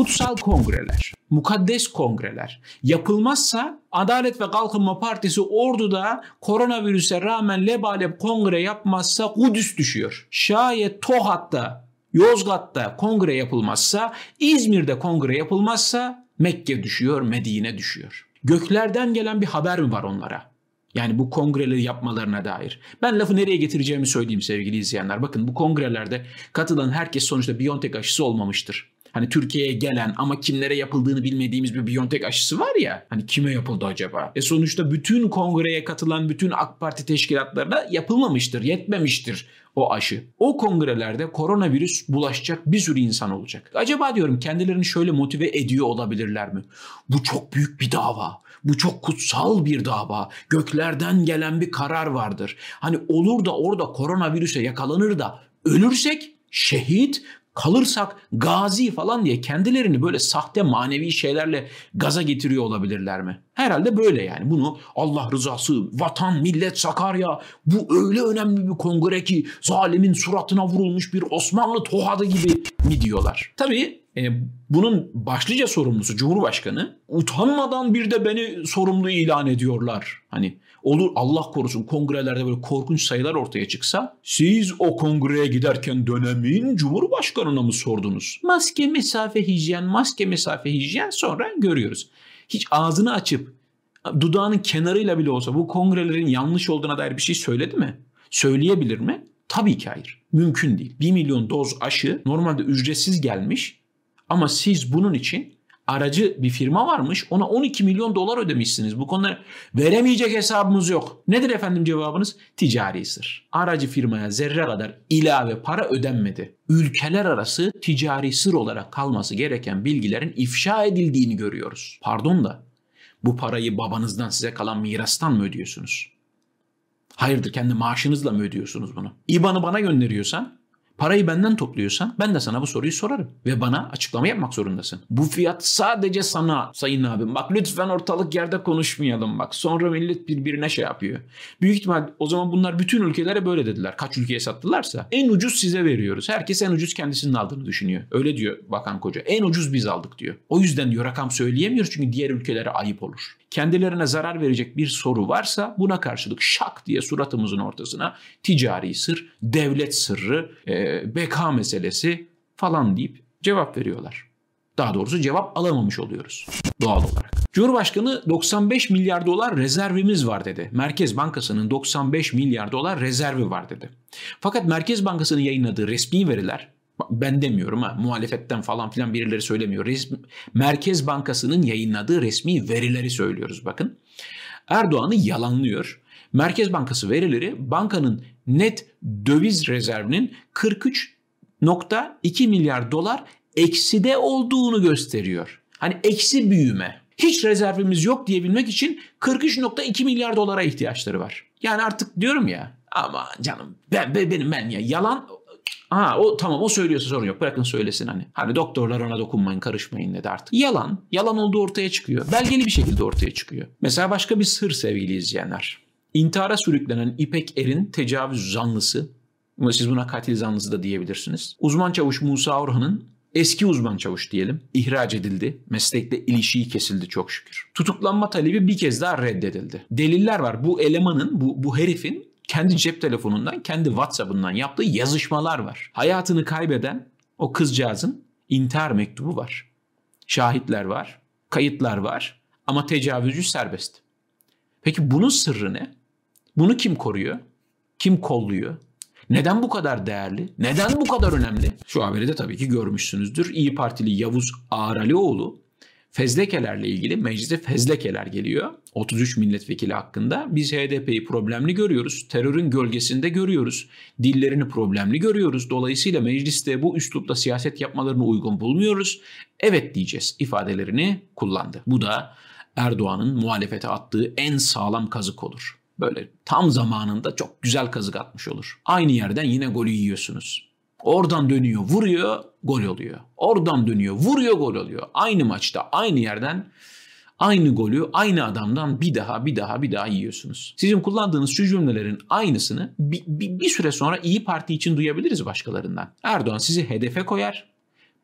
kutsal kongreler, mukaddes kongreler yapılmazsa Adalet ve Kalkınma Partisi orduda koronavirüse rağmen lebalep kongre yapmazsa Kudüs düşüyor. Şayet Tohat'ta, Yozgat'ta kongre yapılmazsa, İzmir'de kongre yapılmazsa Mekke düşüyor, Medine düşüyor. Göklerden gelen bir haber mi var onlara? Yani bu kongreleri yapmalarına dair. Ben lafı nereye getireceğimi söyleyeyim sevgili izleyenler. Bakın bu kongrelerde katılan herkes sonuçta Biontech aşısı olmamıştır. Hani Türkiye'ye gelen ama kimlere yapıldığını bilmediğimiz bir Biontech aşısı var ya. Hani kime yapıldı acaba? E sonuçta bütün kongreye katılan bütün AK Parti teşkilatlarına yapılmamıştır, yetmemiştir o aşı. O kongrelerde koronavirüs bulaşacak bir sürü insan olacak. Acaba diyorum kendilerini şöyle motive ediyor olabilirler mi? Bu çok büyük bir dava. Bu çok kutsal bir dava. Göklerden gelen bir karar vardır. Hani olur da orada koronavirüse yakalanır da ölürsek şehit, kalırsak gazi falan diye kendilerini böyle sahte manevi şeylerle gaza getiriyor olabilirler mi? Herhalde böyle yani. Bunu Allah rızası, vatan, millet, Sakarya bu öyle önemli bir kongre ki zalimin suratına vurulmuş bir Osmanlı tohadı gibi mi diyorlar. Tabii e, bunun başlıca sorumlusu Cumhurbaşkanı utanmadan bir de beni sorumlu ilan ediyorlar. Hani olur Allah korusun kongrelerde böyle korkunç sayılar ortaya çıksa siz o kongreye giderken dönemin Cumhurbaşkanına mı sordunuz? Maske, mesafe, hijyen, maske, mesafe, hijyen sonra görüyoruz. Hiç ağzını açıp dudağının kenarıyla bile olsa bu kongrelerin yanlış olduğuna dair bir şey söyledi mi? Söyleyebilir mi? Tabii ki hayır. Mümkün değil. 1 milyon doz aşı normalde ücretsiz gelmiş ama siz bunun için aracı bir firma varmış ona 12 milyon dolar ödemişsiniz. Bu konuda veremeyecek hesabımız yok. Nedir efendim cevabınız? Ticari sır. Aracı firmaya zerre kadar ilave para ödenmedi. Ülkeler arası ticari sır olarak kalması gereken bilgilerin ifşa edildiğini görüyoruz. Pardon da bu parayı babanızdan size kalan mirastan mı ödüyorsunuz? Hayırdır kendi maaşınızla mı ödüyorsunuz bunu? İBAN'ı bana gönderiyorsan Parayı benden topluyorsan ben de sana bu soruyu sorarım. Ve bana açıklama yapmak zorundasın. Bu fiyat sadece sana sayın abim. Bak lütfen ortalık yerde konuşmayalım bak. Sonra millet birbirine şey yapıyor. Büyük ihtimal o zaman bunlar bütün ülkelere böyle dediler. Kaç ülkeye sattılarsa. En ucuz size veriyoruz. Herkes en ucuz kendisinin aldığını düşünüyor. Öyle diyor Bakan Koca. En ucuz biz aldık diyor. O yüzden diyor rakam söyleyemiyoruz çünkü diğer ülkelere ayıp olur kendilerine zarar verecek bir soru varsa buna karşılık şak diye suratımızın ortasına ticari sır, devlet sırrı, e, beka meselesi falan deyip cevap veriyorlar. Daha doğrusu cevap alamamış oluyoruz doğal olarak. Cumhurbaşkanı 95 milyar dolar rezervimiz var dedi. Merkez Bankası'nın 95 milyar dolar rezervi var dedi. Fakat Merkez Bankası'nın yayınladığı resmi veriler ben demiyorum ha muhalefetten falan filan birileri söylemiyor. Resmi, Merkez Bankası'nın yayınladığı resmi verileri söylüyoruz bakın. Erdoğan'ı yalanlıyor. Merkez Bankası verileri bankanın net döviz rezervinin 43.2 milyar dolar ekside olduğunu gösteriyor. Hani eksi büyüme. Hiç rezervimiz yok diyebilmek için 43.2 milyar dolara ihtiyaçları var. Yani artık diyorum ya ama canım ben, ben benim ben ya yalan Ha o tamam o söylüyorsa sorun yok. Bırakın söylesin hani. Hani doktorlar ona dokunmayın, karışmayın dedi artık. Yalan. Yalan olduğu ortaya çıkıyor. Belgeli bir şekilde ortaya çıkıyor. Mesela başka bir sır sevgili izleyenler. İntihara sürüklenen İpek Er'in tecavüz zanlısı, siz buna katil zanlısı da diyebilirsiniz. Uzman çavuş Musa Orhan'ın eski uzman çavuş diyelim ihraç edildi. Meslekte ilişiği kesildi çok şükür. Tutuklanma talebi bir kez daha reddedildi. Deliller var. Bu elemanın, bu, bu herifin kendi cep telefonundan, kendi WhatsApp'ından yaptığı yazışmalar var. Hayatını kaybeden o kızcağızın intihar mektubu var. Şahitler var, kayıtlar var ama tecavüzcü serbest. Peki bunun sırrı ne? Bunu kim koruyor? Kim kolluyor? Neden bu kadar değerli? Neden bu kadar önemli? Şu haberi de tabii ki görmüşsünüzdür. İyi Partili Yavuz Ağralioğlu fezlekelerle ilgili meclise fezlekeler geliyor. 33 milletvekili hakkında. Biz HDP'yi problemli görüyoruz. Terörün gölgesinde görüyoruz. Dillerini problemli görüyoruz. Dolayısıyla mecliste bu üslupla siyaset yapmalarını uygun bulmuyoruz. Evet diyeceğiz ifadelerini kullandı. Bu da Erdoğan'ın muhalefete attığı en sağlam kazık olur. Böyle tam zamanında çok güzel kazık atmış olur. Aynı yerden yine golü yiyorsunuz. Oradan dönüyor, vuruyor, gol oluyor. Oradan dönüyor, vuruyor, gol oluyor. Aynı maçta, aynı yerden aynı golü aynı adamdan bir daha bir daha bir daha yiyorsunuz. Sizin kullandığınız şu cümlelerin aynısını bir, bir, bir süre sonra İyi Parti için duyabiliriz başkalarından. Erdoğan sizi hedefe koyar,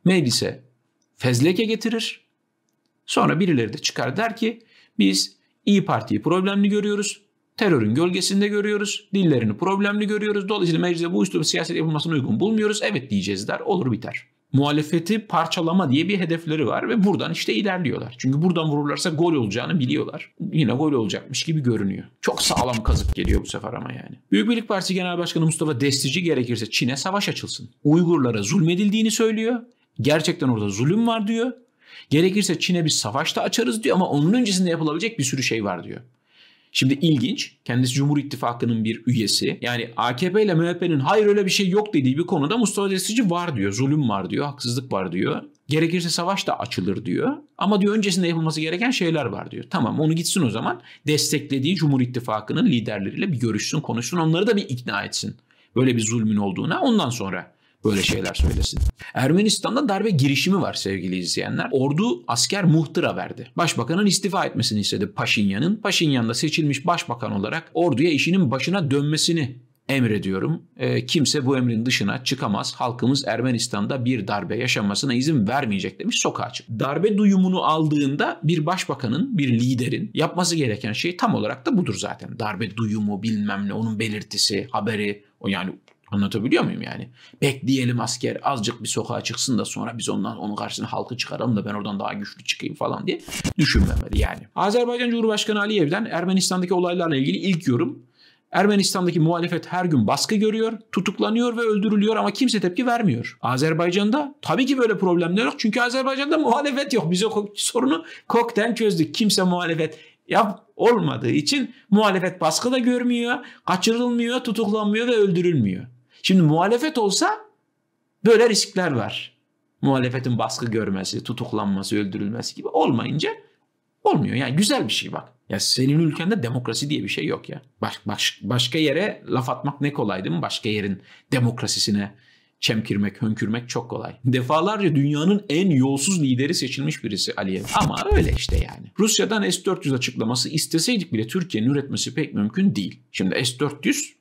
meclise fezleke getirir. Sonra birileri de çıkar der ki biz İyi Parti'yi problemli görüyoruz. Terörün gölgesinde görüyoruz. Dillerini problemli görüyoruz. Dolayısıyla mecliste bu üslubu siyaset yapılmasına uygun bulmuyoruz. Evet diyeceğiz der. Olur biter. Muhalefeti parçalama diye bir hedefleri var ve buradan işte ilerliyorlar. Çünkü buradan vururlarsa gol olacağını biliyorlar. Yine gol olacakmış gibi görünüyor. Çok sağlam kazık geliyor bu sefer ama yani. Büyük Birlik Partisi Genel Başkanı Mustafa Destici gerekirse Çin'e savaş açılsın. Uygurlara zulmedildiğini söylüyor. Gerçekten orada zulüm var diyor. Gerekirse Çin'e bir savaş da açarız diyor ama onun öncesinde yapılabilecek bir sürü şey var diyor. Şimdi ilginç. Kendisi Cumhur İttifakı'nın bir üyesi. Yani AKP ile MHP'nin hayır öyle bir şey yok dediği bir konuda Mustafa Destici var diyor. Zulüm var diyor. Haksızlık var diyor. Gerekirse savaş da açılır diyor. Ama diyor öncesinde yapılması gereken şeyler var diyor. Tamam onu gitsin o zaman desteklediği Cumhur İttifakı'nın liderleriyle bir görüşsün, konuşsun. Onları da bir ikna etsin. Böyle bir zulmün olduğuna ondan sonra böyle şeyler söylesin. Ermenistan'da darbe girişimi var sevgili izleyenler. Ordu asker muhtıra verdi. Başbakanın istifa etmesini istedi Paşinyan'ın. Paşinyan da seçilmiş başbakan olarak orduya işinin başına dönmesini emrediyorum. E, kimse bu emrin dışına çıkamaz. Halkımız Ermenistan'da bir darbe yaşanmasına izin vermeyecek demiş sokağa çık. Darbe duyumunu aldığında bir başbakanın, bir liderin yapması gereken şey tam olarak da budur zaten. Darbe duyumu bilmem ne onun belirtisi, haberi o yani Anlatabiliyor muyum yani? Bekleyelim asker azıcık bir sokağa çıksın da sonra biz ondan onun karşısına halkı çıkaralım da ben oradan daha güçlü çıkayım falan diye düşünmemeli yani. Azerbaycan Cumhurbaşkanı Aliyev'den Ermenistan'daki olaylarla ilgili ilk yorum Ermenistan'daki muhalefet her gün baskı görüyor, tutuklanıyor ve öldürülüyor ama kimse tepki vermiyor. Azerbaycan'da tabii ki böyle problemler yok. Çünkü Azerbaycan'da muhalefet yok. Biz o sorunu kokten çözdük. Kimse muhalefet yap olmadığı için muhalefet baskı da görmüyor, kaçırılmıyor, tutuklanmıyor ve öldürülmüyor. Şimdi muhalefet olsa böyle riskler var. Muhalefetin baskı görmesi, tutuklanması, öldürülmesi gibi olmayınca olmuyor. Yani güzel bir şey bak. Ya senin ülkende demokrasi diye bir şey yok ya. Baş, baş, başka yere laf atmak ne kolay değil mi? Başka yerin demokrasisine çemkirmek, hönkürmek çok kolay. Defalarca dünyanın en yolsuz lideri seçilmiş birisi Aliyev. Ama öyle işte yani. Rusya'dan S-400 açıklaması isteseydik bile Türkiye'nin üretmesi pek mümkün değil. Şimdi S-400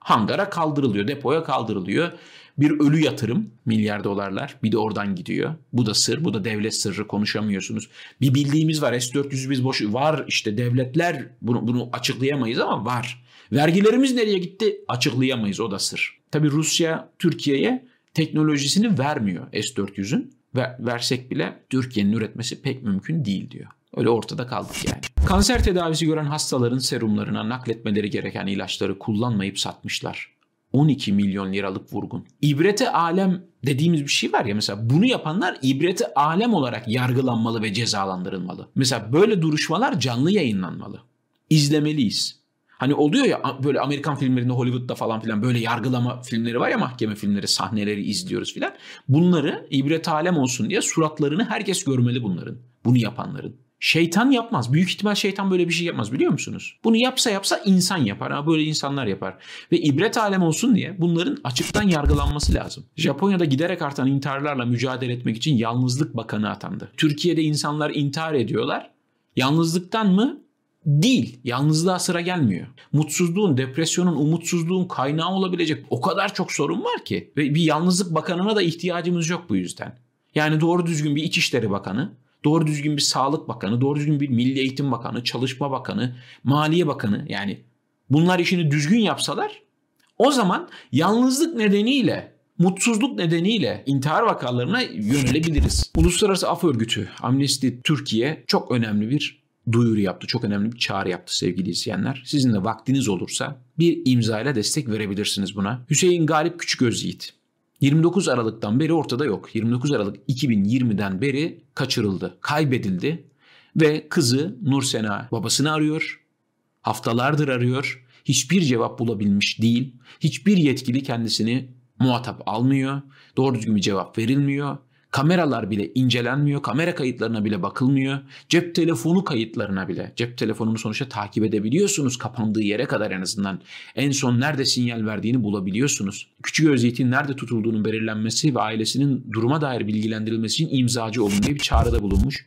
hangara kaldırılıyor, depoya kaldırılıyor. Bir ölü yatırım milyar dolarlar bir de oradan gidiyor. Bu da sır, bu da devlet sırrı konuşamıyorsunuz. Bir bildiğimiz var S-400 biz boş var işte devletler bunu, bunu açıklayamayız ama var. Vergilerimiz nereye gitti açıklayamayız o da sır. Tabi Rusya Türkiye'ye teknolojisini vermiyor S-400'ün ve versek bile Türkiye'nin üretmesi pek mümkün değil diyor. Öyle ortada kaldık yani. Kanser tedavisi gören hastaların serumlarına nakletmeleri gereken ilaçları kullanmayıp satmışlar. 12 milyon liralık vurgun. İbreti alem dediğimiz bir şey var ya mesela bunu yapanlar ibreti alem olarak yargılanmalı ve cezalandırılmalı. Mesela böyle duruşmalar canlı yayınlanmalı. İzlemeliyiz. Hani oluyor ya böyle Amerikan filmlerinde Hollywood'da falan filan böyle yargılama filmleri var ya mahkeme filmleri sahneleri izliyoruz filan. Bunları ibret alem olsun diye suratlarını herkes görmeli bunların. Bunu yapanların. Şeytan yapmaz. Büyük ihtimal şeytan böyle bir şey yapmaz biliyor musunuz? Bunu yapsa yapsa insan yapar. Ha böyle insanlar yapar. Ve ibret alem olsun diye bunların açıktan yargılanması lazım. Japonya'da giderek artan intiharlarla mücadele etmek için Yalnızlık Bakanı atandı. Türkiye'de insanlar intihar ediyorlar. Yalnızlıktan mı? Değil. Yalnızlığa sıra gelmiyor. Mutsuzluğun, depresyonun, umutsuzluğun kaynağı olabilecek o kadar çok sorun var ki. Ve bir yalnızlık bakanına da ihtiyacımız yok bu yüzden. Yani doğru düzgün bir İçişleri Bakanı, doğru düzgün bir Sağlık Bakanı, doğru düzgün bir Milli Eğitim Bakanı, Çalışma Bakanı, Maliye Bakanı yani bunlar işini düzgün yapsalar o zaman yalnızlık nedeniyle mutsuzluk nedeniyle intihar vakalarına yönelebiliriz. Uluslararası Af Örgütü, Amnesty Türkiye çok önemli bir duyuru yaptı. Çok önemli bir çağrı yaptı sevgili izleyenler. Sizin de vaktiniz olursa bir imza ile destek verebilirsiniz buna. Hüseyin Galip Küçük Yiğit. 29 Aralık'tan beri ortada yok. 29 Aralık 2020'den beri kaçırıldı, kaybedildi ve kızı Nursena babasını arıyor. Haftalardır arıyor. Hiçbir cevap bulabilmiş değil. Hiçbir yetkili kendisini muhatap almıyor. Doğru düzgün bir cevap verilmiyor. Kameralar bile incelenmiyor, kamera kayıtlarına bile bakılmıyor. Cep telefonu kayıtlarına bile, cep telefonunu sonuçta takip edebiliyorsunuz kapandığı yere kadar en azından. En son nerede sinyal verdiğini bulabiliyorsunuz. Küçük Özyiğit'in nerede tutulduğunun belirlenmesi ve ailesinin duruma dair bilgilendirilmesi için imzacı olun diye bir çağrıda bulunmuş.